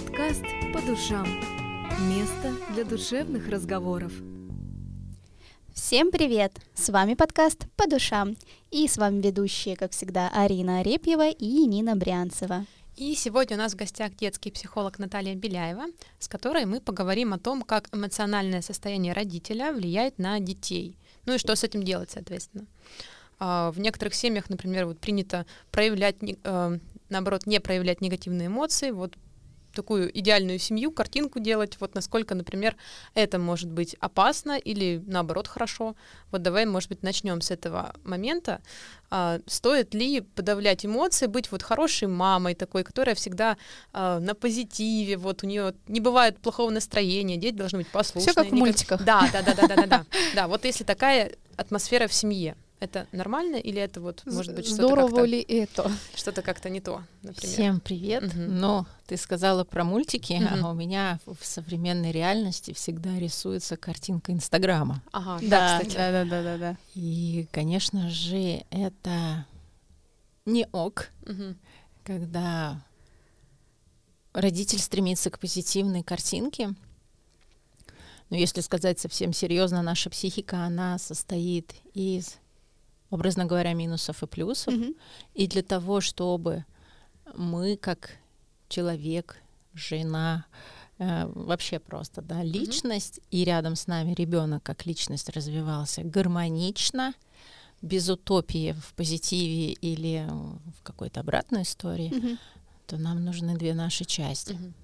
Подкаст «По душам». Место для душевных разговоров. Всем привет! С вами подкаст «По душам». И с вами ведущие, как всегда, Арина Арепьева и Нина Брянцева. И сегодня у нас в гостях детский психолог Наталья Беляева, с которой мы поговорим о том, как эмоциональное состояние родителя влияет на детей. Ну и что с этим делать, соответственно. А, в некоторых семьях, например, вот принято проявлять, э, наоборот, не проявлять негативные эмоции. Вот такую идеальную семью, картинку делать, вот насколько, например, это может быть опасно или наоборот хорошо. Вот давай, может быть, начнем с этого момента. А, стоит ли подавлять эмоции, быть вот хорошей мамой такой, которая всегда а, на позитиве, вот у нее не бывает плохого настроения, дети должны быть послушные. Все как в мультиках. Да, да, да, да, да, да, да. Да, вот если такая атмосфера в семье. Это нормально или это вот может быть что-то Здорово как-то, ли это? что-то как-то не то, например? Всем привет. Мгм. Но ты сказала про мультики, Мгм. а у меня в современной реальности всегда рисуется картинка Инстаграма. Ага, Да, кстати. да, да, да, да, да. И, конечно же, это не ок, Мгм. когда родитель стремится к позитивной картинке. Но если сказать совсем серьезно, наша психика, она состоит из, образно говоря, минусов и плюсов. Мгм. И для того, чтобы мы, как человек, жена, э, вообще просто, да, личность, и рядом с нами ребенок как личность развивался гармонично, без утопии в позитиве или в какой-то обратной истории, Мгм. то нам нужны две наши части. Мгм.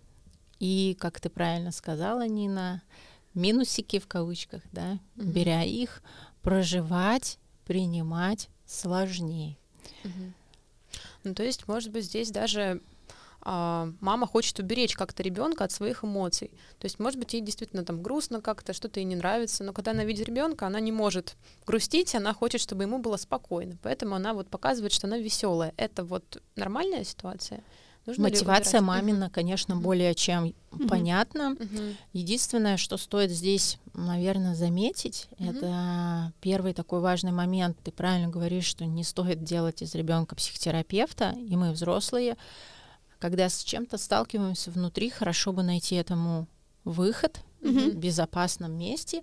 И, как ты правильно сказала, Нина, минусики в кавычках, да, Мгм. беря их, проживать, принимать сложнее. Мгм. Ну, то есть, может быть, здесь даже а, мама хочет уберечь как-то ребенка от своих эмоций. То есть, может быть, ей действительно там грустно как-то, что-то ей не нравится, но когда она видит ребенка, она не может грустить, она хочет, чтобы ему было спокойно. Поэтому она вот показывает, что она веселая. Это вот нормальная ситуация. Нужно Мотивация мамина, конечно, Мгм. более чем Мгм. понятна. Мгм. Единственное, что стоит здесь, наверное, заметить, Мгм. это первый такой важный момент. Ты правильно говоришь, что не стоит делать из ребенка психотерапевта, и мы взрослые, когда с чем-то сталкиваемся внутри, хорошо бы найти этому выход Мгм. в безопасном месте.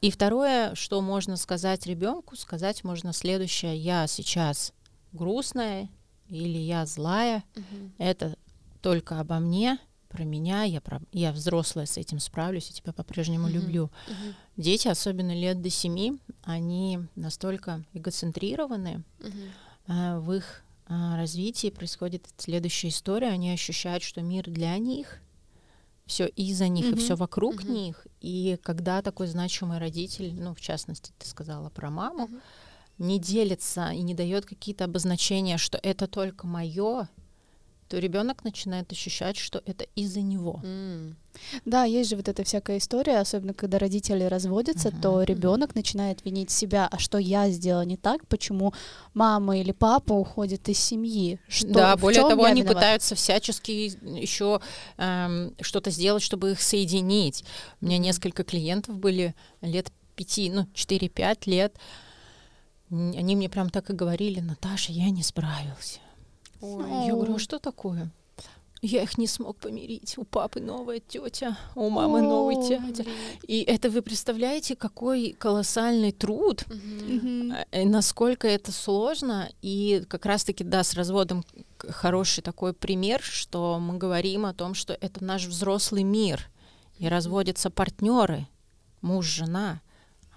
И второе, что можно сказать ребенку, сказать можно следующее: я сейчас грустная или я злая, Мгм. это только обо мне, про меня, я, про- я взрослая, с этим справлюсь, я тебя по-прежнему Мгм. люблю. Мгм. Дети, особенно лет до семи, они настолько эгоцентрированы, а, в их а, развитии происходит следующая история, они ощущают, что мир для них, все из-за них и Мгм. все вокруг Мгм. них. И когда такой значимый родитель, ну, в частности, ты сказала про маму, Мгм. Не делится и не дает какие-то обозначения, что это только мое, то ребенок начинает ощущать, что это из-за него. М. Да, есть же вот эта всякая история, особенно когда родители разводятся, Мгм. то ребенок начинает винить себя, а что я сделала не так, почему мама или папа уходят из семьи. Что, да, более того, они виноват? пытаются всячески еще что-то сделать, чтобы их соединить. У меня несколько клиентов были лет пяти, ну, 4-5 лет. Они мне прям так и говорили, Наташа, я не справился. Ой. Я говорю, а что такое? Я их не смог помирить. У папы новая тетя, у мамы новый О, дядя. И это вы представляете, какой колоссальный труд, э, насколько это сложно. И как раз-таки, да, с разводом хороший такой пример, что мы говорим о том, что это наш взрослый мир. И разводятся партнеры, муж, жена.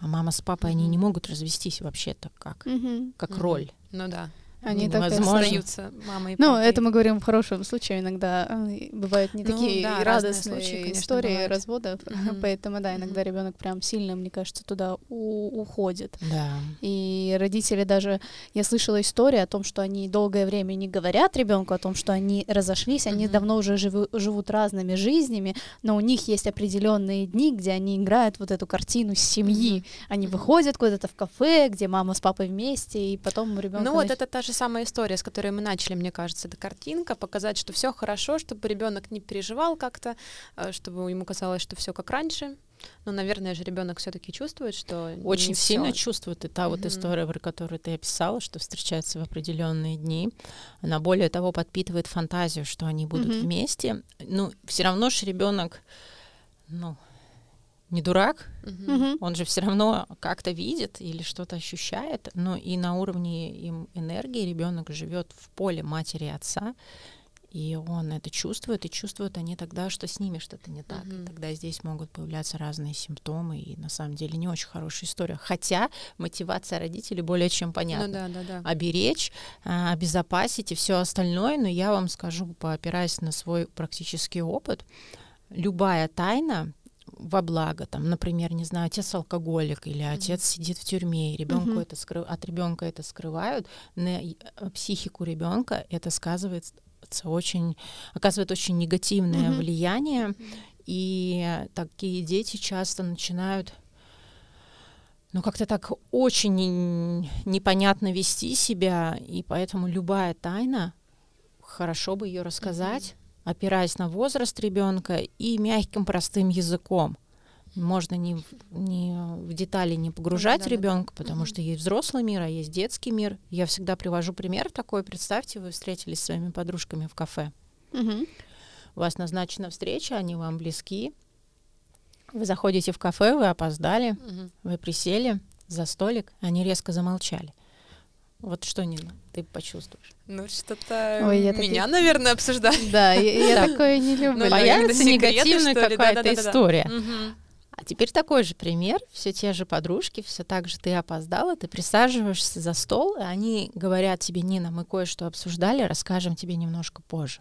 А мама с папой, они не могут развестись вообще-то как, как роль. Ну да. Они так. Остаются мама и Ну, это мы говорим в хорошем случае, иногда э, бывают не Ну, такие да, разные радостные случаи, конечно, истории бывают. разводов, Мгм. поэтому да, иногда Мгм. ребенок прям сильно, мне кажется, туда у- уходит. Да. И родители даже, я слышала историю о том, что они долгое время не говорят ребенку о том, что они разошлись, они Мгм. давно уже живу- живут разными жизнями, но у них есть определенные дни, где они играют вот эту картину семьи. Мгм. Они Мгм. выходят куда-то в кафе, где мама с папой вместе, и потом у ребенка. Ну вот это та же самая история, с которой мы начали, мне кажется, это картинка, показать, что все хорошо, чтобы ребенок не переживал как-то, э, чтобы ему казалось, что все как раньше. Но, наверное, же ребенок все-таки чувствует, что очень сильно всё. чувствует. И та вот Мгм. история, про которую ты описала, что встречаются в определенные дни, она более того подпитывает фантазию, что они будут Мгм. вместе. Ну, все равно же ребенок, ну, не дурак. Мгм. он же все равно как-то видит или что-то ощущает, но и на уровне им энергии ребенок живет в поле матери и отца, и он это чувствует, и чувствуют они тогда, что с ними что-то не так. Мгм. И тогда здесь могут появляться разные симптомы, и на самом деле не очень хорошая история. Хотя мотивация родителей более чем понятна. Ну да, да, да. Оберечь, а, обезопасить и все остальное, но я вам скажу, поопираясь на свой практический опыт, любая тайна во благо, там, например, не знаю, отец алкоголик или отец сидит в тюрьме, и ребенку Мгм. это скры- от ребенка это скрывают, на э, психику ребенка это сказывается очень, оказывает очень негативное Мгм. влияние, и такие дети часто начинают ну, как-то так очень не- непонятно вести себя, и поэтому любая тайна, хорошо бы ее рассказать, опираясь на возраст ребенка и мягким простым языком. Можно не, не в детали не погружать Да-да-да. ребенка, потому Мгм. что есть взрослый мир, а есть детский мир. Я всегда привожу пример такой. Представьте, вы встретились с своими подружками в кафе. Мгм. У вас назначена встреча, они вам близки. Вы заходите в кафе, вы опоздали, Мгм. вы присели за столик, они резко замолчали. Вот что, Нина, ты почувствуешь? Ну, что-то Ой, я меня, таких- наверное, обсуждают. Да, я, Да. такое не люблю. Ну, Появится какие-то секреты, негативная какая-то история. А теперь такой же пример. Все те же подружки, все так же ты опоздала, ты присаживаешься за стол, и они говорят тебе, Нина, мы кое-что обсуждали, расскажем тебе немножко позже.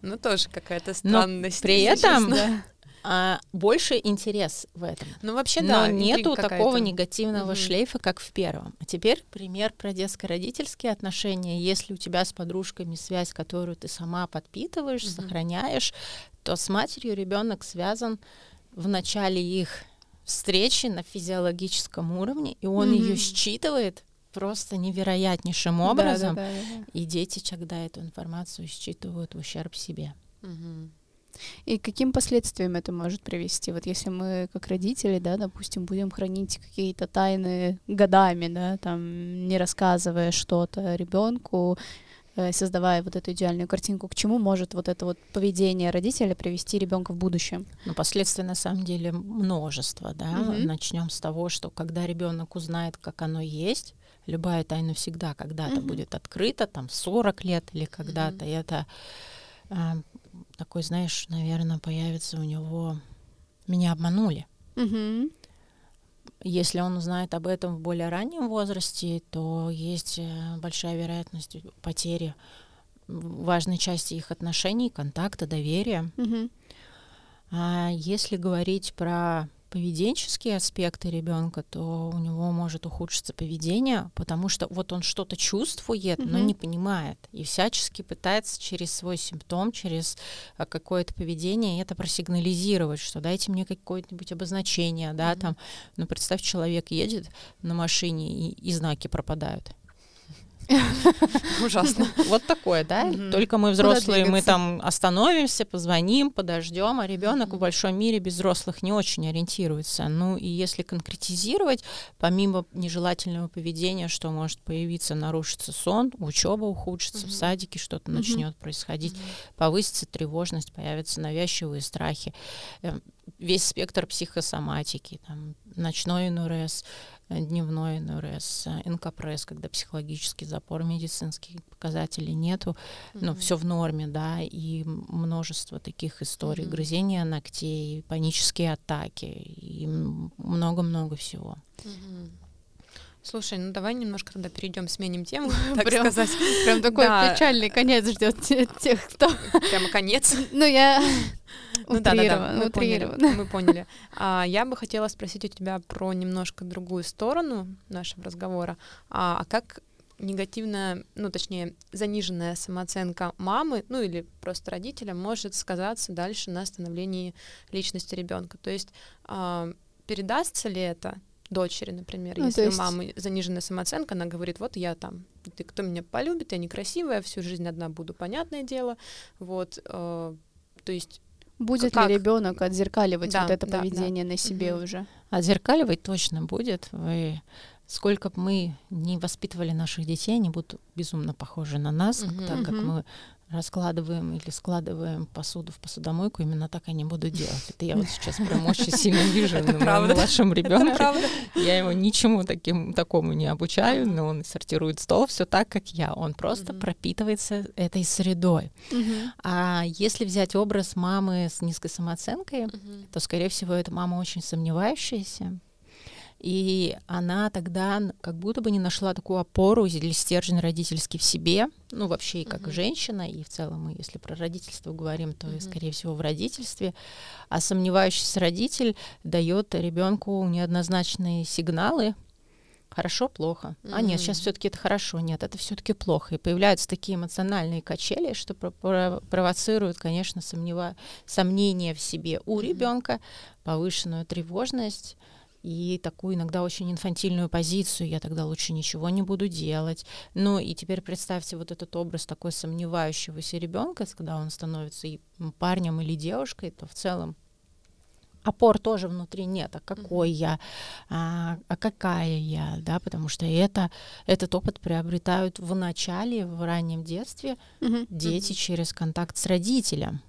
Ну, тоже какая-то Но странность. при если этом честно. А, больше интерес в этом. Ну, вообще, Но да. нету интрига такого негативного Мгм. шлейфа, как в первом. А теперь пример про детско-родительские отношения. Если у тебя с подружками связь, которую ты сама подпитываешь, Мгм. сохраняешь, то с матерью ребенок связан в начале их встречи на физиологическом уровне, и он ее Мгм. считывает просто невероятнейшим Да, да, образом. да, да, да. И дети тогда эту информацию считывают в ущерб себе. Мгм. И к каким последствиям это может привести? Вот если мы, как родители, да, допустим, будем хранить какие-то тайны годами, да, там, не рассказывая что-то ребенку, э, создавая вот эту идеальную картинку, к чему может вот это вот поведение родителя привести ребенка в будущем? Но последствий на самом деле множество, да. Мгм. Начнем с того, что когда ребенок узнает, как оно есть, любая тайна всегда когда-то Мгм. будет открыта, там 40 лет или когда-то, и это а, такой, знаешь, наверное, появится у него меня обманули. Мгм. Если он узнает об этом в более раннем возрасте, то есть э, большая вероятность потери важной части их отношений, контакта, доверия. Мгм. А если говорить про поведенческие аспекты ребенка, то у него может ухудшиться поведение, потому что вот он что-то чувствует, но не понимает, и всячески пытается через свой симптом, через а, какое-то поведение это просигнализировать, что дайте мне какое-нибудь обозначение, да, там, ну представь, человек едет на машине и, и знаки пропадают. Ужасно. Вот такое, да? Только мы взрослые, мы там остановимся, позвоним, подождем, а ребенок в большом мире без взрослых не очень ориентируется. Ну и если конкретизировать, помимо нежелательного поведения, что может появиться, нарушится сон, учеба ухудшится, в садике что-то начнет происходить, повысится тревожность, появятся навязчивые страхи, Э, весь спектр психосоматики, там, ночной НРС, э, дневной НРС, э, НКПРС, когда психологический запор, медицинских показателей нету, ну, Мгм. все в норме, да, и множество таких историй, Мгм. грызения ногтей, панические атаки и много-много всего. Мгм. Слушай, ну давай немножко тогда перейдем, сменим тему, так Прям- сказать. Прям такой Да. печальный конец ждет тех, кто... Прямо конец. Ну, я Ну да, да, да, мы поняли. Мы поняли. А, я бы хотела спросить у тебя про немножко другую сторону нашего разговора. А, а как негативная, ну точнее заниженная самооценка мамы, ну или просто родителя может сказаться дальше на становлении личности ребенка? То есть а, передастся ли это дочери, например, Ну, если есть- у мамы заниженная самооценка, она говорит, вот я там, ты кто меня полюбит, я некрасивая, всю жизнь одна буду, понятное дело, вот, э, то есть Будет Как? ли ребенок отзеркаливать Да, вот это да, да. поведение на себе Мгм. уже? Отзеркаливать точно будет. Вы сколько бы мы не воспитывали наших детей, они будут безумно похожи на нас, Мгм. так как Мгм. мы раскладываем или складываем посуду в посудомойку, именно так они будут делать. Это я вот сейчас прям очень сильно вижу Это на моем младшем ребенке. Я его ничему таким, такому не обучаю, но он сортирует стол все так, как я. Он просто пропитывается этой средой. А если взять образ мамы с низкой самооценкой, то, скорее всего, эта мама очень сомневающаяся. И она тогда как будто бы не нашла такую опору или стержень родительский в себе, ну, вообще и как Мгм. женщина, и в целом, мы, если про родительство говорим, то, и, Мгм. скорее всего, в родительстве. А сомневающийся родитель дает ребенку неоднозначные сигналы, хорошо, плохо. А нет, сейчас все-таки это хорошо, нет, это все-таки плохо. И появляются такие эмоциональные качели, что про- про- провоцируют, конечно, сомнева- сомнения в себе у Мгм. ребенка, повышенную тревожность и такую иногда очень инфантильную позицию. Я тогда лучше ничего не буду делать. Ну и теперь представьте вот этот образ такой сомневающегося ребенка, когда он становится и парнем или девушкой, то в целом опор тоже внутри нет, а какой я, а, а какая я, да, потому что это, этот опыт приобретают в начале, в раннем детстве дети через контакт с родителем.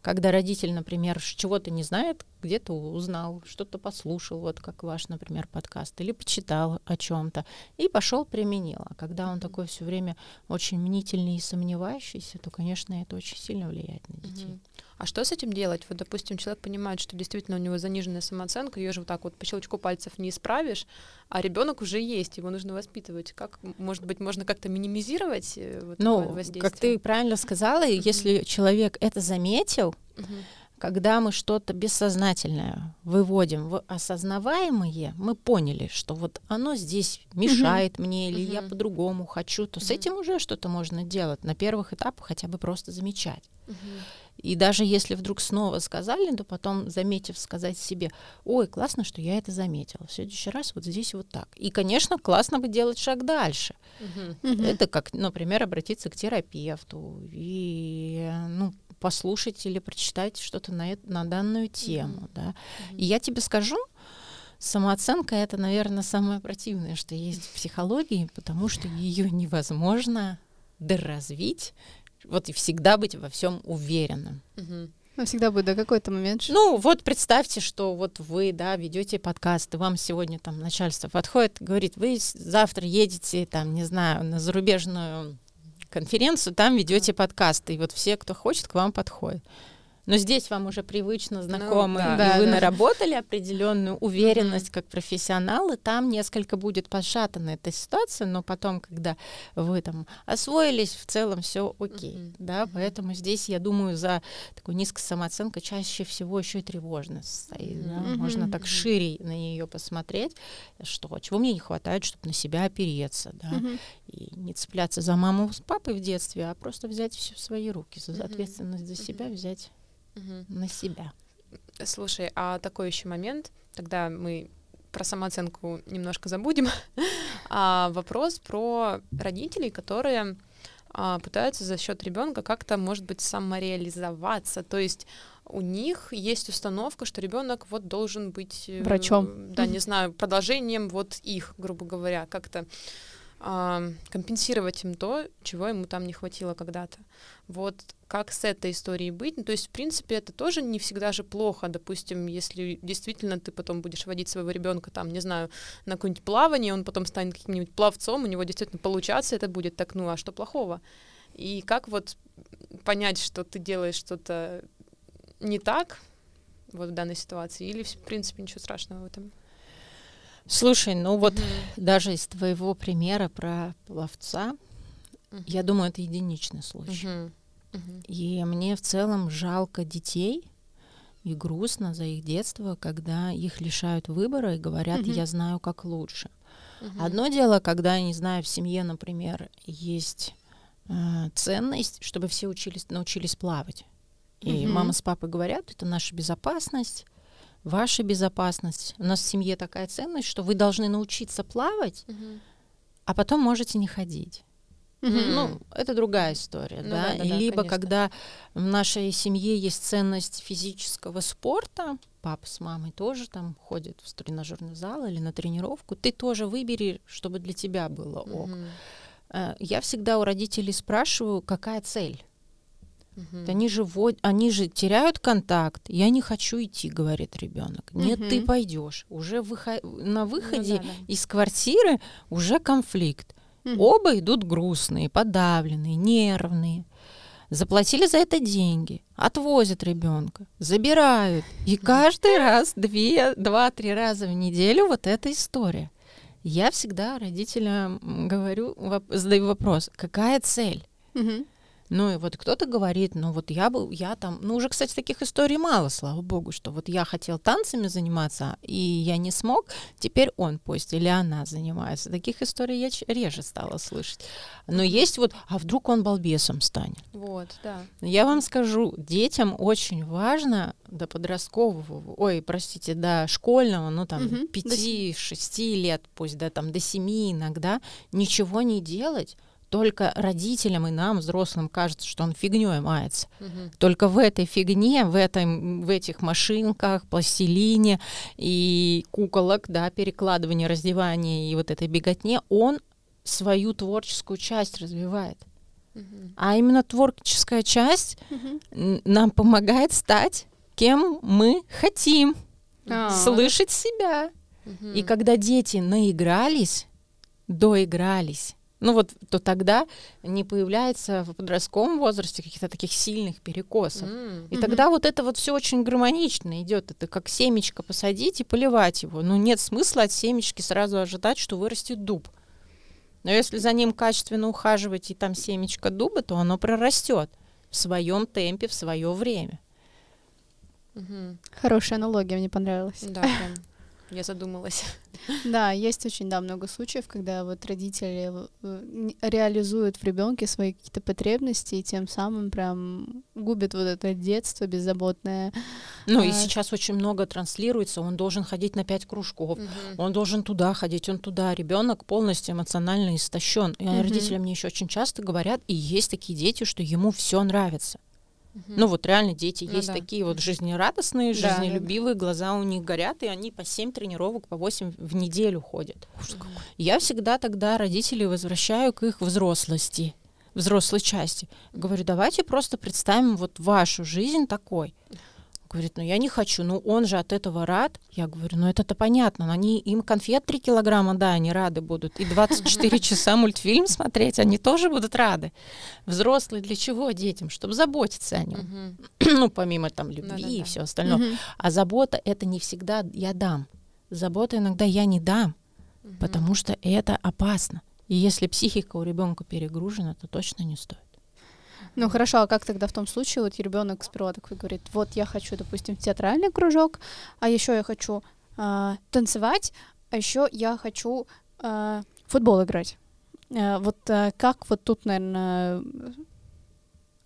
Когда родитель, например, чего-то не знает, где-то узнал, что-то послушал, вот как ваш, например, подкаст, или почитал о чем-то и пошел применил. А когда он такой все время очень мнительный и сомневающийся, то, конечно, это очень сильно влияет на детей. Мгм. А что с этим делать? Вот, допустим, человек понимает, что действительно у него заниженная самооценка, ее же вот так вот по щелчку пальцев не исправишь, а ребенок уже есть, его нужно воспитывать. Как, может быть, можно как-то минимизировать э, вот Ну, воздействие? как ты правильно сказала, и если человек это заметил, когда мы что-то бессознательное выводим в осознаваемое, мы поняли, что вот оно здесь мешает мне, или я по-другому хочу, то с этим уже что-то можно делать. На первых этапах хотя бы просто замечать. И даже если вдруг снова сказали, то потом, заметив, сказать себе, ой, классно, что я это заметила. В следующий раз вот здесь вот так. И, конечно, классно бы делать шаг дальше. Мгм. Мгм. Это как, например, обратиться к терапевту и ну, послушать или прочитать что-то на, эт- на данную тему. Да. Мгм. И я тебе скажу, самооценка это, наверное, самое противное, что есть в психологии, потому что ее невозможно доразвить, вот и всегда быть во всем уверенным. Ну, всегда будет до какой-то момент. Ну, вот представьте, что вот вы, да, ведете подкаст, и вам сегодня там начальство подходит, говорит, вы завтра едете, там, не знаю, на зарубежную конференцию, там ведете подкасты, и вот все, кто хочет, к вам подходят. Но здесь вам уже привычно, знакомы, да. и Да, вы да. наработали определенную уверенность как профессионалы, там несколько будет пошатана эта ситуация, но потом, когда вы там освоились, в целом все окей, Мгм. да, поэтому здесь, я думаю, за такой низкой самооценкой чаще всего еще и тревожность стоит, да. Мгм. можно так шире на нее посмотреть, что чего мне не хватает, чтобы на себя опереться, да, Мгм. и не цепляться за маму с папой в детстве, а просто взять все в свои руки, за ответственность за себя взять Мгм. на себя. Слушай, а такой еще момент, тогда мы про самооценку немножко забудем. а, вопрос про родителей, которые а, пытаются за счет ребенка как-то, может быть, самореализоваться. То есть у них есть установка, что ребенок вот должен быть э, Врачом. Да, не знаю, продолжением вот их, грубо говоря, как-то компенсировать им то, чего ему там не хватило когда-то. Вот как с этой историей быть? Ну, то есть, в принципе, это тоже не всегда же плохо. Допустим, если действительно ты потом будешь водить своего ребенка, там, не знаю, на какое-нибудь плавание, он потом станет каким-нибудь пловцом, у него действительно получаться это будет, так, ну, а что плохого? И как вот понять, что ты делаешь что-то не так вот в данной ситуации, или, в принципе, ничего страшного в этом? Слушай, ну вот Мгм. даже из твоего примера про пловца, Мгм. я думаю, это единичный случай. Мгм. Мгм. И мне в целом жалко детей и грустно за их детство, когда их лишают выбора и говорят, Мгм. я знаю, как лучше. Мгм. Одно дело, когда, не знаю, в семье, например, есть э, ценность, чтобы все учились, научились плавать. И Мгм. мама с папой говорят, это наша безопасность, ваша безопасность. У нас в семье такая ценность, что вы должны научиться плавать, Мгм. а потом можете не ходить. Мгм. Ну, это другая история, Ну да. да, да, Либо конечно. когда в нашей семье есть ценность физического спорта, папа с мамой тоже там ходят в тренажерный зал или на тренировку, ты тоже выбери, чтобы для тебя было ок. Э, Я всегда у родителей спрашиваю, какая цель. Мгм. Они же, вод- они же теряют контакт. Я не хочу идти, говорит ребенок. Нет, ты Мгм. пойдешь. Уже выхо- на выходе Ну да, да. из квартиры уже конфликт. Мгм. Оба идут грустные, подавленные, нервные. Заплатили за это деньги, отвозят ребенка, забирают. И каждый раз, две, два-три раза в неделю вот эта история. Я всегда родителям говорю, задаю вопрос, какая цель? Мгм. Ну и вот кто-то говорит, ну вот я бы, я там, ну уже, кстати, таких историй мало, слава богу, что вот я хотел танцами заниматься, и я не смог, теперь он пусть или она занимается. Таких историй я реже стала слышать. Но есть вот, а вдруг он балбесом станет? Вот, да. Я вам скажу, детям очень важно до подросткового, ой, простите, до школьного, ну там до пяти-шести лет, пусть до там до семи иногда, ничего не делать, только родителям и нам, взрослым, кажется, что он фигней мается. Мгм. Только в этой фигне, в, этом, в этих машинках, пластилине и куколок, да, перекладывание, раздевание и вот этой беготне, он свою творческую часть развивает. А именно творческая часть н- нам помогает стать кем мы хотим, А. слышать себя. Мгм. И когда дети наигрались, доигрались, ну вот, то тогда не появляется в подростковом возрасте каких-то таких сильных перекосов. М. И тогда вот это вот все очень гармонично идет. Это как семечко посадить и поливать его. Ну нет смысла от семечки сразу ожидать, что вырастет дуб. Но если за ним качественно ухаживать и там семечко дуба, то оно прорастет в своем темпе, в свое время. Мгм. Хорошая аналогия, мне понравилась. Да, прям. Я задумалась. Да, есть очень, да, много случаев, когда вот родители э, реализуют в ребенке свои какие-то потребности и тем самым прям губят вот это детство беззаботное. Ну и А. сейчас очень много транслируется. Он должен ходить на пять кружков. Мгм. Он должен туда ходить, он туда. Ребенок полностью эмоционально истощен. И Мгм. родители мне еще очень часто говорят, и есть такие дети, что ему все нравится. Мгм. Ну вот реально дети Ну есть да. такие вот жизнерадостные, Да, да, да. жизнелюбивые, глаза у них горят, и они по 7 тренировок, по 8 в неделю ходят. Я всегда тогда родителей возвращаю к их взрослости, взрослой части. Говорю, давайте просто представим вот вашу жизнь такой. Говорит, ну я не хочу, ну он же от этого рад. Я говорю, ну это-то понятно, но они, им конфет 3 килограмма, да, они рады будут. И 24 часа мультфильм смотреть, они тоже будут рады. Взрослые для чего детям? Чтобы заботиться о нем. Ну, помимо там любви и все остальное. А забота это не всегда я дам. Забота иногда я не дам, потому что это опасно. И если психика у ребенка перегружена, то точно не стоит. Ну хорошо, а как тогда в том случае вот ребенок сперва такой говорит, вот я хочу, допустим, театральный кружок, а еще я хочу а, танцевать, а еще я хочу в футбол играть. А, вот а, как вот тут, наверное,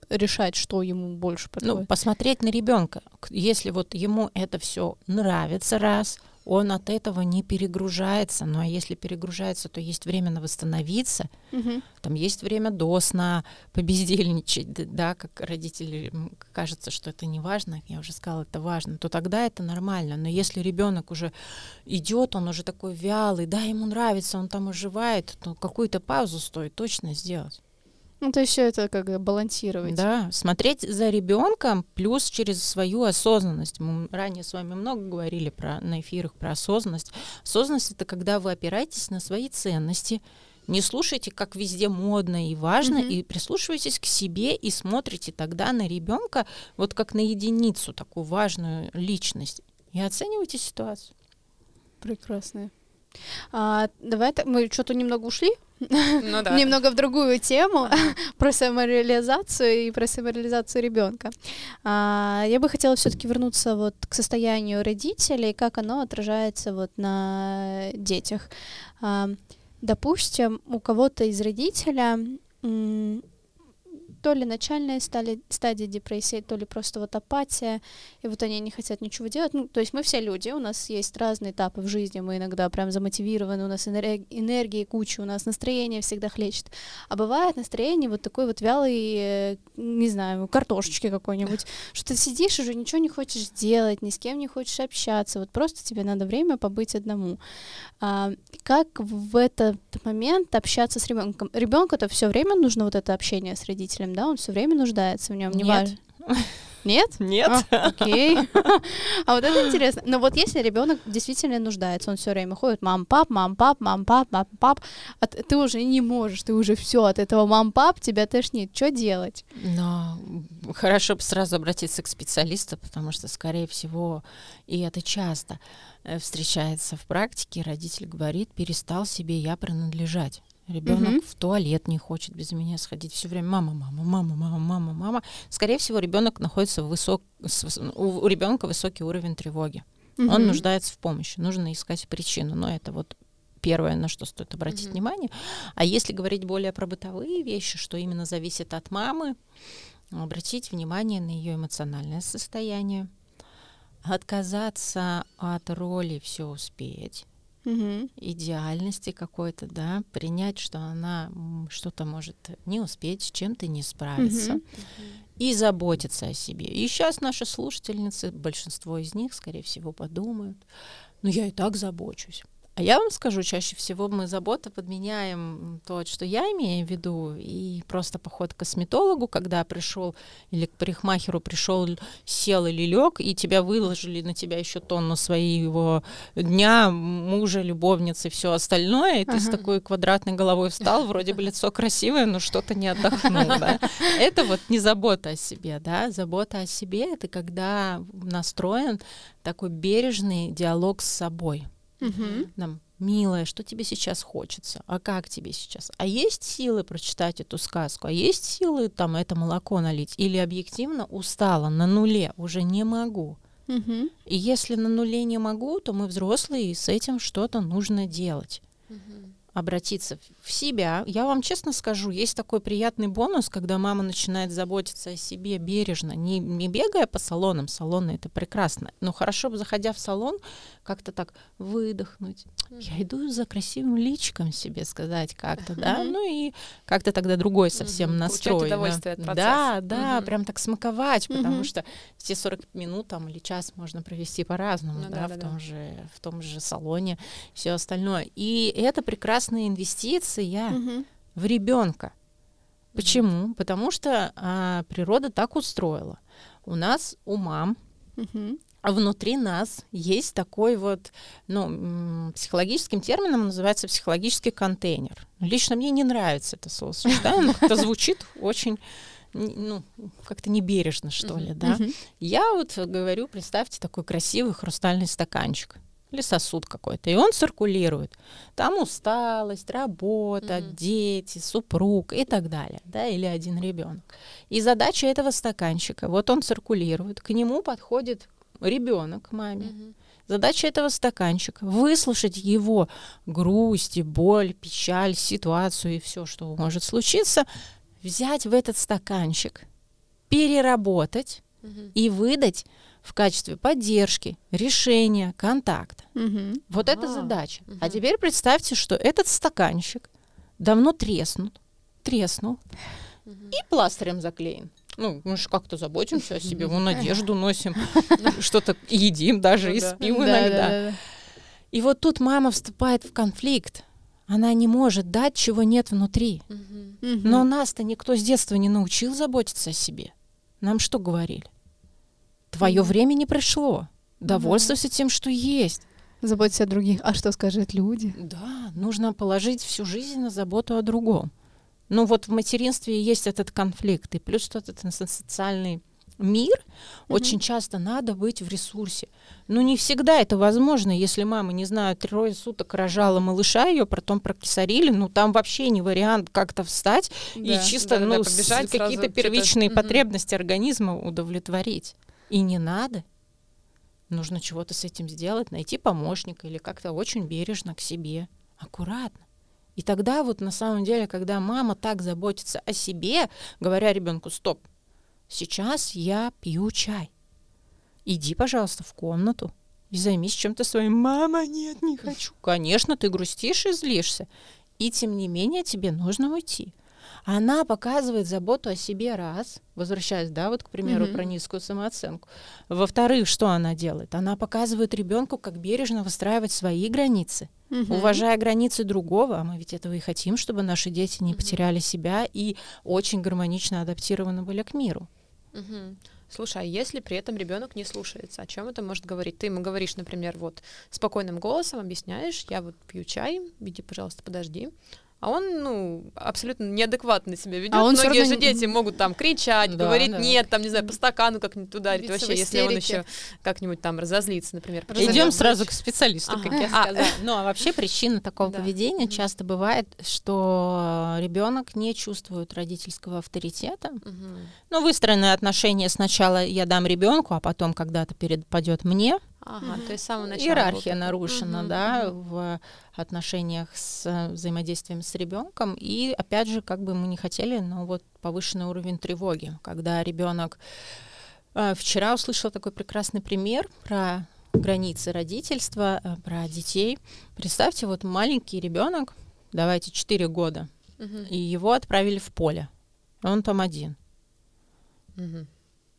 решать, что ему больше Ну, подходит? посмотреть на ребенка. Если вот ему это все нравится раз, он от этого не перегружается. Ну а если перегружается, то есть время на восстановиться, Мгм. там есть время до сна, побездельничать, да, как родители кажется, что это не важно, я уже сказала, это важно, то тогда это нормально. Но если ребенок уже идет, он уже такой вялый, да, ему нравится, он там оживает, то какую-то паузу стоит точно сделать. Ну, то есть все это как бы балансировать. Да, смотреть за ребенком плюс через свою осознанность. Мы ранее с вами много говорили про, на эфирах про осознанность. Осознанность это когда вы опираетесь на свои ценности, не слушайте, как везде модно и важно, Мгм. и прислушивайтесь к себе и смотрите тогда на ребенка вот как на единицу, такую важную личность. И оценивайте ситуацию. Прекрасно. А, давай так, мы что-то немного ушли, Ну да. немного в другую тему про самореализацию и про самореализацию ребенка. я бы хотела все-таки вернуться вот к состоянию родителей, как оно отражается вот на детях. А, допустим, у кого-то из родителя то ли начальная стали, стадия депрессии, то ли просто вот апатия, и вот они не хотят ничего делать. Ну, то есть мы все люди, у нас есть разные этапы в жизни, мы иногда прям замотивированы, у нас энерг- энергии куча, у нас настроение всегда хлещет. А бывает настроение вот такой вот вялый, э, не знаю, картошечки какой-нибудь, что ты сидишь уже ничего не хочешь делать, ни с кем не хочешь общаться, вот просто тебе надо время побыть одному. А, как в этот момент общаться с ребенком? Ребенку-то все время нужно вот это общение с родителем, да? Он все время нуждается в нем, не Нет. важно. Нет? Нет. А, окей. А вот это интересно. Но вот если ребенок действительно нуждается, он все время ходит, мам, пап, мам, пап, мам, пап, мам, пап, а ты уже не можешь, ты уже все от этого мам, пап, тебя тошнит. Что делать? Но хорошо бы сразу обратиться к специалисту, потому что, скорее всего, и это часто э, встречается в практике, родитель говорит, перестал себе я принадлежать. Ребенок Мгм. в туалет не хочет без меня сходить. Все время мама, мама, мама, мама, мама, мама. Скорее всего, ребенок находится в высок... с- у ребенка высокий уровень тревоги. Он Мгм. нуждается в помощи. Нужно искать причину. Но это вот первое, на что стоит обратить Мгм. внимание. А если говорить более про бытовые вещи, что именно зависит от мамы, обратить внимание на ее эмоциональное состояние, отказаться от роли все успеть, Мгм. идеальности какой-то, да, принять, что она что-то может не успеть, с чем-то не справиться, Мгм. и заботиться о себе. И сейчас наши слушательницы, большинство из них, скорее всего, подумают, ну я и так забочусь. А я вам скажу, чаще всего мы заботу подменяем то, что я имею в виду, и просто поход к косметологу, когда пришел или к парикмахеру пришел, сел или лег, и тебя выложили на тебя еще тонну своего дня, мужа, любовницы, все остальное, и ты с Ага. такой квадратной головой встал, вроде бы лицо красивое, но что-то не отдохнул, да. Это вот не забота о себе, да. Забота о себе — это когда настроен такой бережный диалог с собой. Мгм. Нам, милая, что тебе сейчас хочется? А как тебе сейчас? А есть силы прочитать эту сказку? А есть силы там это молоко налить? Или объективно устала, на нуле, уже не могу? Мгм. И если на нуле не могу, то мы взрослые, и с этим что-то нужно делать обратиться в- себя. Я вам честно скажу, есть такой приятный бонус, когда мама начинает заботиться о себе бережно, не, не бегая по салонам, салоны это прекрасно, но хорошо бы, заходя в салон, как-то так выдохнуть. Я иду за красивым личиком себе сказать как-то, да, ну и как-то тогда другой совсем Мгм. настрой. Удовольствие от процесса. Да, да, прям так смаковать, потому что все 40 минут там или час можно провести по-разному, Ну да, да, в том да. же в том же салоне, все остальное. И это прекрасная инвестиция в ребенка. Почему? Потому что а, природа так устроила. У нас, у мам. А внутри нас есть такой вот, ну, психологическим термином называется психологический контейнер. Лично мне не нравится это словосочетание, оно как-то звучит очень, ну, как-то небережно, что ли, да. Я вот говорю, представьте такой красивый хрустальный стаканчик или сосуд какой-то, и он циркулирует. Там усталость, работа, Мгм. дети, супруг и так далее, да, или один ребенок. И задача этого стаканчика, вот он циркулирует, к нему подходит ребенок к маме. Мгм. Задача этого стаканчика выслушать его грусть, и боль, печаль, ситуацию и все, что может случиться, взять в этот стаканчик, переработать Мгм. и выдать в качестве поддержки, решения, контакта. Мгм. Вот это А, задача. А мгм. теперь представьте, что этот стаканчик давно треснут, треснул Мгм. и пластырем заклеен. Ну, мы же как-то заботимся о себе, вон одежду носим, что-то едим даже и Ну да. спим Да, иногда. да, да, да. И вот тут мама вступает в конфликт. Она не может дать, чего нет внутри. Но нас-то никто с детства не научил заботиться о себе. Нам что говорили? Твое время не пришло. Довольствуйся тем, что есть. Заботься о других. А что скажут люди? Да, нужно положить всю жизнь на заботу о другом. Ну вот в материнстве есть этот конфликт. И плюс тот этот социальный мир, очень часто надо быть в ресурсе. Но не всегда это возможно, если мама, не знаю, трое суток рожала малыша, ее потом прокисарили, ну там вообще не вариант как-то встать и Да, чисто да-да-да, ну, сразу какие-то что-то. первичные Мгм. потребности организма удовлетворить. И не надо. Нужно чего-то с этим сделать, найти помощника или как-то очень бережно к себе, аккуратно. И тогда вот на самом деле, когда мама так заботится о себе, говоря ребенку, стоп, сейчас я пью чай. Иди, пожалуйста, в комнату и займись чем-то своим. Мама, нет, не хочу. Конечно, ты грустишь и злишься. И тем не менее тебе нужно уйти. Она показывает заботу о себе раз, возвращаясь, да, вот к примеру mm-hmm. про низкую самооценку. Во-вторых, что она делает? Она показывает ребенку, как бережно выстраивать свои границы, mm-hmm. уважая границы другого. А мы ведь этого и хотим, чтобы наши дети не mm-hmm. потеряли себя и очень гармонично адаптированы были к миру. Mm-hmm. Слушай, а если при этом ребенок не слушается, о чем это может говорить? Ты ему говоришь, например, вот спокойным голосом объясняешь, я вот пью чай, иди, пожалуйста, подожди а он, ну, абсолютно неадекватно себя ведет. А он Многие же дети могут там кричать, да, говорить да. нет, там, не знаю, по стакану как-нибудь ударить. Вообще, если он еще как-нибудь там разозлится, например. Идем сразу к специалисту, ага. как я сказала. А, ну, а вообще причина такого да. поведения часто бывает, что ребенок не чувствует родительского авторитета. Угу. Ну, выстроенные отношения сначала я дам ребенку, а потом когда-то перепадет мне. Ага, угу. то есть с самого начала. Иерархия было... нарушена, угу, да, угу. в отношениях с э, взаимодействием с ребенком. И опять же, как бы мы не хотели, но вот повышенный уровень тревоги, когда ребенок э, вчера услышал такой прекрасный пример про границы родительства, э, про детей. Представьте, вот маленький ребенок, давайте 4 года, угу. и его отправили в поле. Он там один. Угу.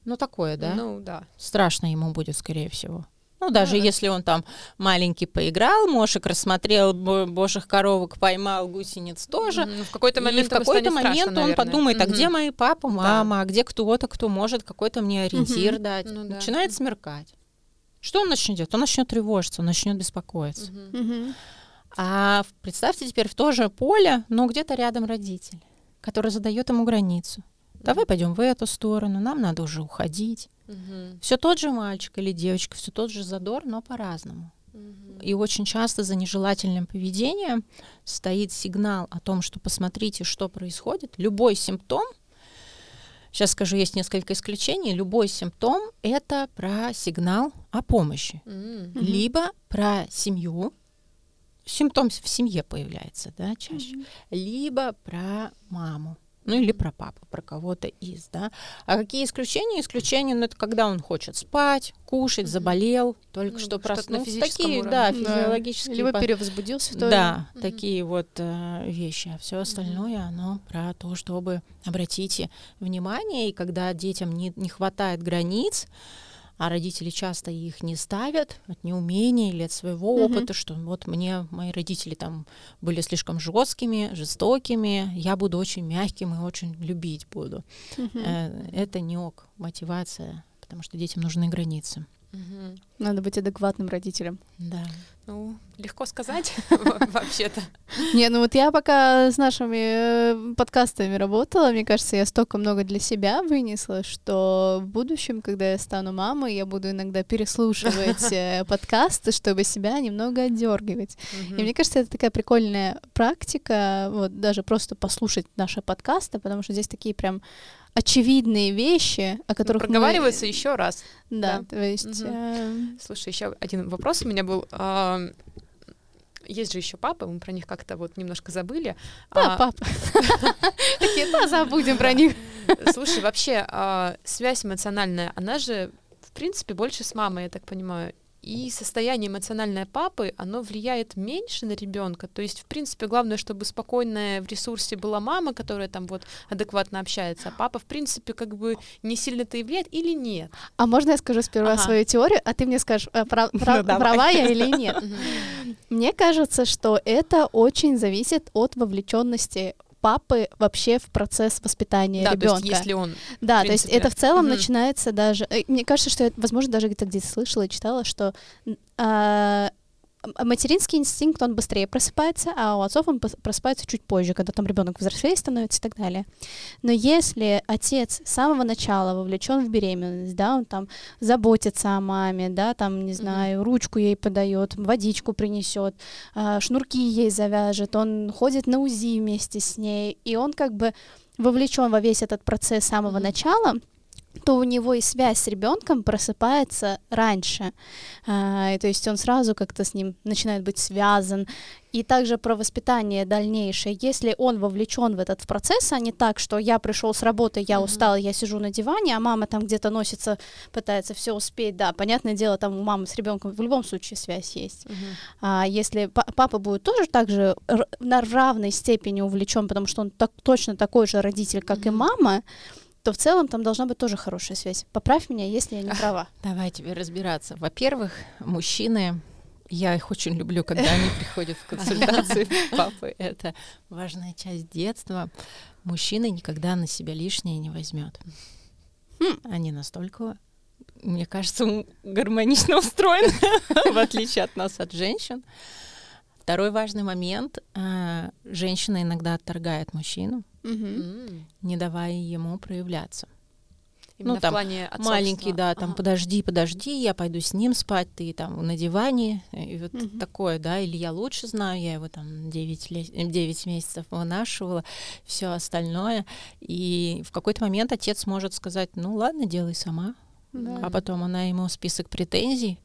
Ну, такое, да? Ну, да. Страшно ему будет, скорее всего. Ну, даже ну, если он там маленький поиграл, мошек рассмотрел, божьих коровок поймал, гусениц тоже. Mm-hmm. В какой-то момент, и в какой-то момент страшно, он подумает, mm-hmm. а где мои папа, мама, да. а где кто-то, кто может какой-то мне ориентир mm-hmm. дать. Ну, да. Начинает смеркать. Что он начнет делать? Он начнет тревожиться, он начнет беспокоиться. Mm-hmm. А представьте теперь в то же поле, но где-то рядом родитель, который задает ему границу. Давай пойдем в эту сторону, нам надо уже уходить. Угу. Все тот же мальчик или девочка, все тот же задор, но по-разному. Угу. И очень часто за нежелательным поведением стоит сигнал о том, что посмотрите, что происходит. Любой симптом, сейчас скажу, есть несколько исключений, любой симптом это про сигнал о помощи, угу. либо про семью, симптом в семье появляется, да, чаще, угу. либо про маму ну или про папу, про кого-то из, да. А какие исключения? Исключения, ну это когда он хочет спать, кушать, заболел, только ну, что проснулся. Такие, уровне. да, физиологические. Либо по... перевозбудился тоже. Да, mm такие вот э, вещи. А все остальное, mm оно про то, чтобы обратите внимание, и когда детям не, не хватает границ, а родители часто их не ставят от неумения или от своего mm-hmm. опыта, что вот мне мои родители там были слишком жесткими, жестокими, я буду очень мягким и очень любить буду. Mm-hmm. Это не ок, мотивация, потому что детям нужны границы. Угу. Надо быть адекватным родителем. Да. Ну, легко сказать вообще-то. Не, ну вот я пока с нашими э, подкастами работала, мне кажется, я столько много для себя вынесла, что в будущем, когда я стану мамой, я буду иногда переслушивать э, подкасты, чтобы себя немного отдергивать. И мне кажется, это такая прикольная практика, вот даже просто послушать наши подкасты, потому что здесь такие прям очевидные вещи, о которых проговариваются мы... еще раз. Да, да. то есть. Угу. Э... Слушай, еще один вопрос у меня был. Э, есть же еще папы, мы про них как-то вот немножко забыли. Да, а... папа. Такие, да, забудем про них. Слушай, вообще а, связь эмоциональная, она же в принципе больше с мамой, я так понимаю. И состояние эмоциональное папы, оно влияет меньше на ребенка. То есть, в принципе, главное, чтобы спокойная в ресурсе была мама, которая там вот адекватно общается, а папа, в принципе, как бы не сильно-то и влияет или нет. А можно я скажу сперва ага. свою теорию, а ты мне скажешь, э, прав, прав, ну, права я или нет? Мне кажется, что это очень зависит от вовлеченности папы вообще в процесс воспитания да, ребенка. То есть, если он. Да, то есть это в целом угу. начинается даже. Э, мне кажется, что я, возможно, даже где-то где-то слышала и читала, что а, материнский инстинкт, он быстрее просыпается, а у отцов он просыпается чуть позже, когда там ребенок взрослее становится и так далее. Но если отец с самого начала вовлечен в беременность, да, он там заботится о маме, да, там, не знаю, mm-hmm. ручку ей подает, водичку принесет, а, шнурки ей завяжет, он ходит на УЗИ вместе с ней, и он как бы вовлечен во весь этот процесс с самого mm-hmm. начала, то у него и связь с ребенком просыпается раньше. И то есть он сразу как-то с ним начинает быть связан. И также про воспитание дальнейшее. Если он вовлечен в этот процесс, а не так, что я пришел с работы, я устал, я сижу на диване, а мама там где-то носится, пытается все успеть. Да, понятное дело, там у мамы с ребенком в любом случае связь есть. А если папа будет тоже так же на равной степени увлечен, потому что он так, точно такой же родитель, как и мама, то в целом там должна быть тоже хорошая связь. Поправь меня, если я не права. Давай тебе разбираться. Во-первых, мужчины я их очень люблю, когда они приходят в консультации папы. Это важная часть детства. Мужчина никогда на себя лишнее не возьмет. Хм. Они настолько, мне кажется, гармонично устроены, в отличие от нас, от женщин. Второй важный момент. А, женщина иногда отторгает мужчину, не давая ему проявляться. Именно ну, там, в плане маленький, да, там, ага. подожди, подожди, я пойду с ним спать, ты там на диване, и вот угу. такое, да, или я лучше знаю, я его там 9, лет, 9 месяцев вынашивала, все остальное, и в какой-то момент отец может сказать, ну ладно, делай сама, да. а потом она ему список претензий,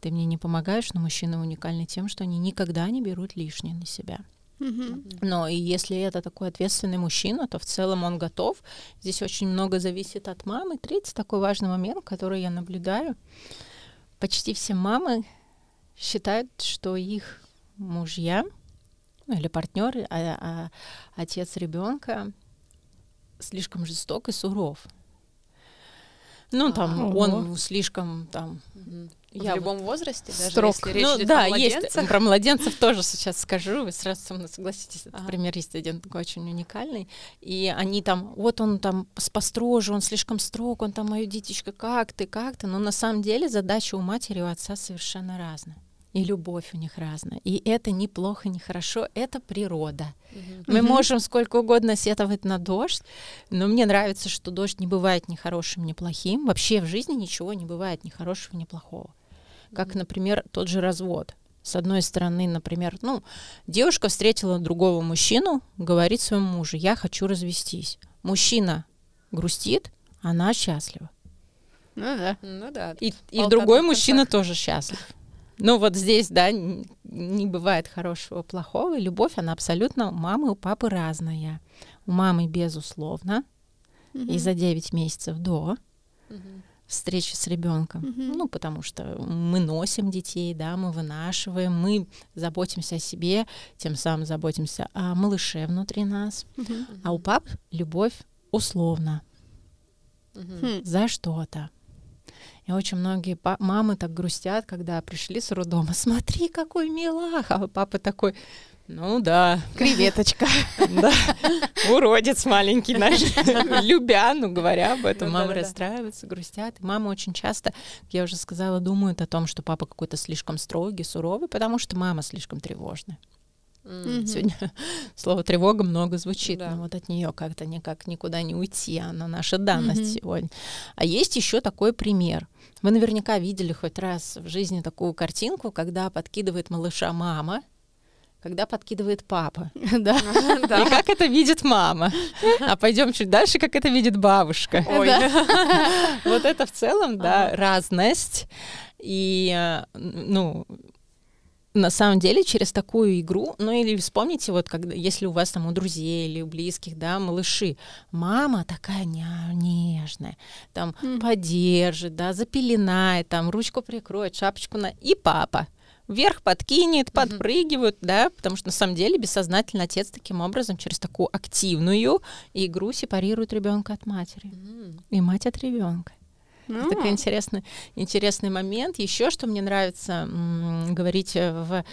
ты мне не помогаешь, но мужчины уникальны тем, что они никогда не берут лишнее на себя. Но и если это такой ответственный мужчина, то в целом он готов. Здесь очень много зависит от мамы. Третий такой важный момент, который я наблюдаю. Почти все мамы считают, что их мужья ну, или партнеры, а, а отец ребенка слишком жесток и суров. Ну, там, а, он слишком там я в любом возрасте, даже строк. если речь ну, идет да, о младенцах. Есть, про младенцев тоже сейчас скажу, вы сразу со мной согласитесь, этот ага. пример есть один такой очень уникальный. И они там, вот он там построже, он слишком строг, он там, мою дитечка, как ты, как ты. Но на самом деле задача у матери и у отца совершенно разная. И любовь у них разная. И это не плохо, не хорошо, это природа. Угу. Мы угу. можем сколько угодно сетовать на дождь, но мне нравится, что дождь не бывает ни хорошим, ни плохим. Вообще в жизни ничего не бывает ни хорошего, ни плохого как, например, тот же развод. С одной стороны, например, ну, девушка встретила другого мужчину, говорит своему мужу, я хочу развестись. Мужчина грустит, она счастлива. Ну да. Ну да. И, и другой мужчина тоже счастлив. Ну вот здесь, да, не бывает хорошего, плохого. И любовь, она абсолютно у мамы, у папы разная. У мамы, безусловно, угу. и за 9 месяцев до. Угу встречи с ребенком. Mm-hmm. Ну, потому что мы носим детей, да, мы вынашиваем, мы заботимся о себе, тем самым заботимся о малыше внутри нас. Mm-hmm. А у пап любовь условно mm-hmm. за что-то. И очень многие мамы так грустят, когда пришли с роддома. Смотри, какой милах! А папа такой, ну да. Креветочка. Да. Уродец маленький наш. Любя, ну говоря об этом, мамы расстраиваются, грустят. Мамы очень часто, как я уже сказала, думают о том, что папа какой-то слишком строгий, суровый, потому что мама слишком тревожная. Mm-hmm. Сегодня слово тревога много звучит, да. но вот от нее как-то никак никуда не уйти, она наша данность mm-hmm. сегодня. А есть еще такой пример. Вы наверняка видели хоть раз в жизни такую картинку, когда подкидывает малыша мама, когда подкидывает папа. Да. И как это видит мама. А пойдем чуть дальше, как это видит бабушка. Ой. Вот это в целом, да, разность. И, э, ну, на самом деле через такую игру, ну или вспомните, вот когда, если у вас там у друзей или у близких, да, малыши, мама такая нежная, там mm. поддержит, да, запеленает, там ручку прикроет, шапочку на... И папа вверх подкинет, подпрыгивают, mm-hmm. да, потому что на самом деле бессознательно отец таким образом через такую активную игру сепарирует ребенка от матери mm-hmm. и мать от ребенка. Mm-hmm. Это такой интересный, интересный момент. Еще что мне нравится м- говорить в,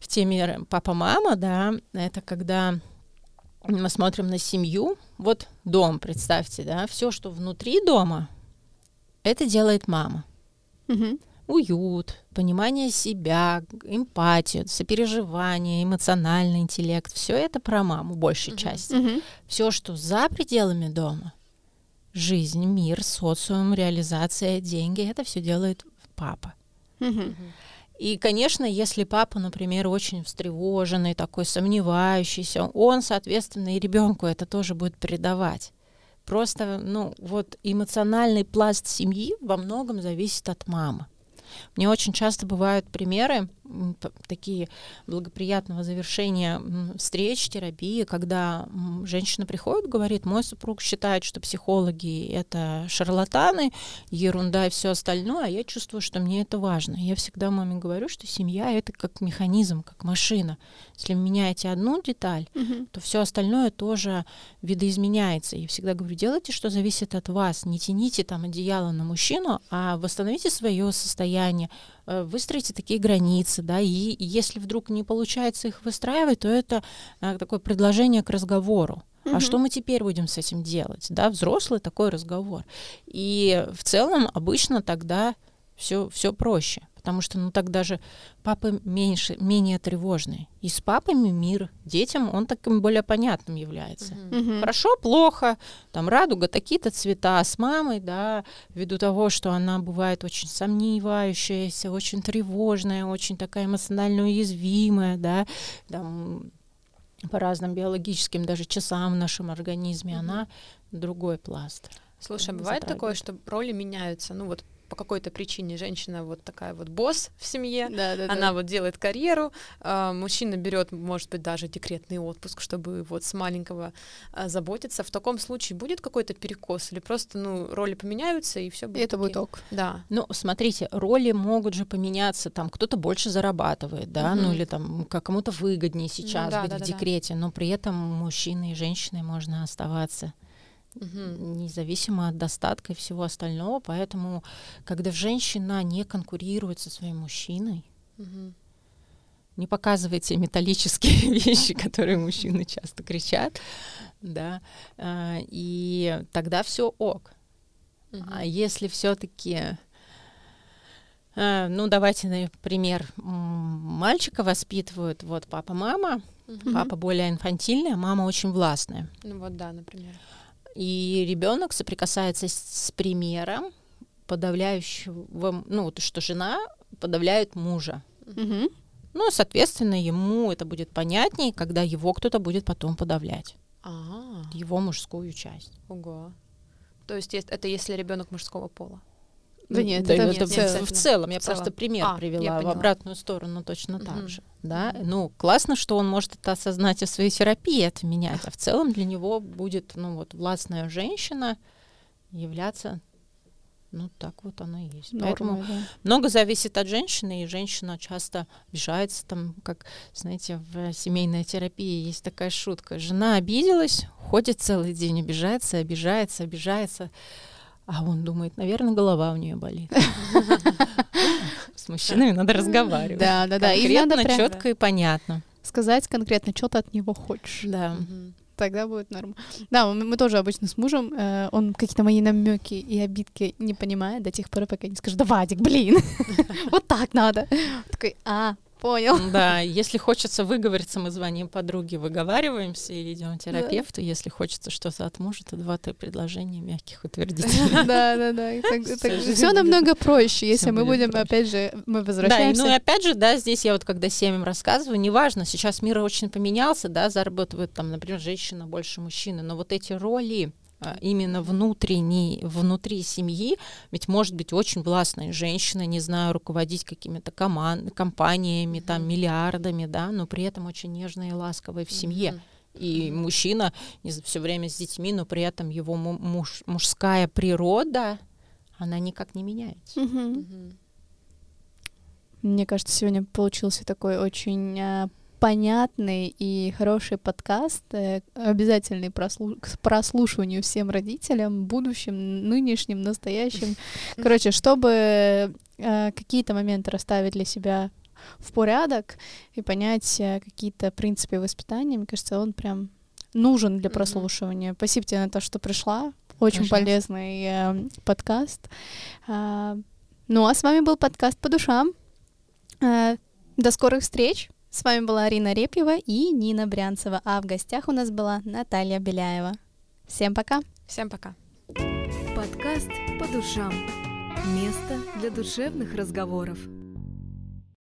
в теме папа-мама, да, это когда мы смотрим на семью, вот дом, представьте, да, все, что внутри дома, это делает мама. Mm-hmm уют, понимание себя, эмпатию, сопереживание, эмоциональный интеллект. Все это про маму, большей uh-huh. части. Uh-huh. Все, что за пределами дома, жизнь, мир, социум, реализация, деньги, это все делает папа. Uh-huh. И, конечно, если папа, например, очень встревоженный, такой сомневающийся, он, соответственно, и ребенку это тоже будет передавать. просто, ну, вот эмоциональный пласт семьи во многом зависит от мамы. Мне очень часто бывают примеры такие благоприятного завершения встреч, терапии, когда женщина приходит, говорит, мой супруг считает, что психологи это шарлатаны, ерунда и все остальное, а я чувствую, что мне это важно. Я всегда маме говорю, что семья это как механизм, как машина. Если вы меняете одну деталь, угу. то все остальное тоже видоизменяется. Я всегда говорю, делайте, что зависит от вас, не тяните там одеяло на мужчину, а восстановите свое состояние, выстроите такие границы, да, и если вдруг не получается их выстраивать, то это а, такое предложение к разговору. А что мы теперь будем с этим делать? Да, взрослый такой разговор. И в целом обычно тогда все, все проще потому что ну так даже папы меньше, менее тревожные. И с папами мир детям, он таким более понятным является. Uh-huh. Хорошо, плохо, там радуга, такие-то цвета, а с мамой, да, ввиду того, что она бывает очень сомневающаяся, очень тревожная, очень такая эмоционально уязвимая, да, там, по разным биологическим даже часам в нашем организме, uh-huh. она другой пласт. Слушай, а бывает такое, что роли меняются? Ну вот по какой-то причине женщина вот такая вот босс в семье, да, да, она да. вот делает карьеру, э, мужчина берет, может быть, даже декретный отпуск, чтобы вот с маленького э, заботиться. В таком случае будет какой-то перекос или просто, ну, роли поменяются и все будет. И это будет ок. Да. Ну, смотрите, роли могут же поменяться, там кто-то больше зарабатывает, да, угу. ну или там кому-то выгоднее сейчас ну, да, быть да, в да, декрете, да. но при этом мужчины и женщины можно оставаться угу. независимо от достатка и всего остального. Поэтому, когда женщина не конкурирует со своим мужчиной, угу. не показывает те металлические вещи, которые мужчины часто кричат, да, а, и тогда все ок. Угу. А если все-таки а, ну, давайте, например, мальчика воспитывают, вот папа, мама, угу. папа более инфантильный, а мама очень властная. Ну вот да, например. И ребенок соприкасается с, примером подавляющего, ну, что жена подавляет мужа. Угу. Ну, соответственно, ему это будет понятнее, когда его кто-то будет потом подавлять. А-а-а. Его мужскую часть. Ого. То есть это если ребенок мужского пола? Да нет, да, это, нет, это нет, в, целом. Я в целом. просто пример а, привела в обратную сторону точно так же. Да? Ну, классно, что он может это осознать и в своей терапии это менять, а в целом для него будет, ну вот, властная женщина являться ну, так вот оно и есть. Нормы, Поэтому да. много зависит от женщины, и женщина часто обижается, там, как, знаете, в семейной терапии есть такая шутка. Жена обиделась, ходит целый день, обижается, обижается, обижается. А он думает, наверное, голова у нее болит. С мужчинами надо разговаривать. Да, да, да. Конкретно, четко и понятно. Сказать конкретно, что ты от него хочешь. Да. Тогда будет норм. Да, мы, мы тоже обычно с мужем, э, он какие-то мои намеки и обидки не понимает до тех пор, пока не скажет, да, Вадик, блин, вот так надо. Такой, а, понял. Да, если хочется выговориться, мы звоним подруге, выговариваемся или идем к терапевту. Да. Если хочется что-то от мужа, то два-три предложения мягких утвердительных. Да, да, да. Все намного проще, если мы будем, опять же, мы возвращаемся. Да, ну и опять же, да, здесь я вот когда семьям рассказываю, неважно, сейчас мир очень поменялся, да, зарабатывают там, например, женщина больше мужчины, но вот эти роли, именно внутренней, внутри семьи, ведь может быть очень властная женщина, не знаю, руководить какими-то команд, компаниями, там, миллиардами, да, но при этом очень нежная и ласковая в семье. Mm-hmm. И мужчина все время с детьми, но при этом его муж, мужская природа, она никак не меняется. Mm-hmm. Mm-hmm. Мне кажется, сегодня получился такой очень а, понятный и хороший подкаст, э, обязательный прослу- к прослушиванию всем родителям, будущим, нынешним, настоящим. Короче, чтобы э, какие-то моменты расставить для себя в порядок и понять э, какие-то принципы воспитания, мне кажется, он прям нужен для прослушивания. Mm-hmm. Спасибо тебе на то, что пришла. Очень Пожалуйста. полезный э, подкаст. А, ну а с вами был подкаст по душам. А, до скорых встреч. С вами была Арина Репьева и Нина Брянцева, а в гостях у нас была Наталья Беляева. Всем пока! Всем пока! Подкаст «По душам». Место для душевных разговоров.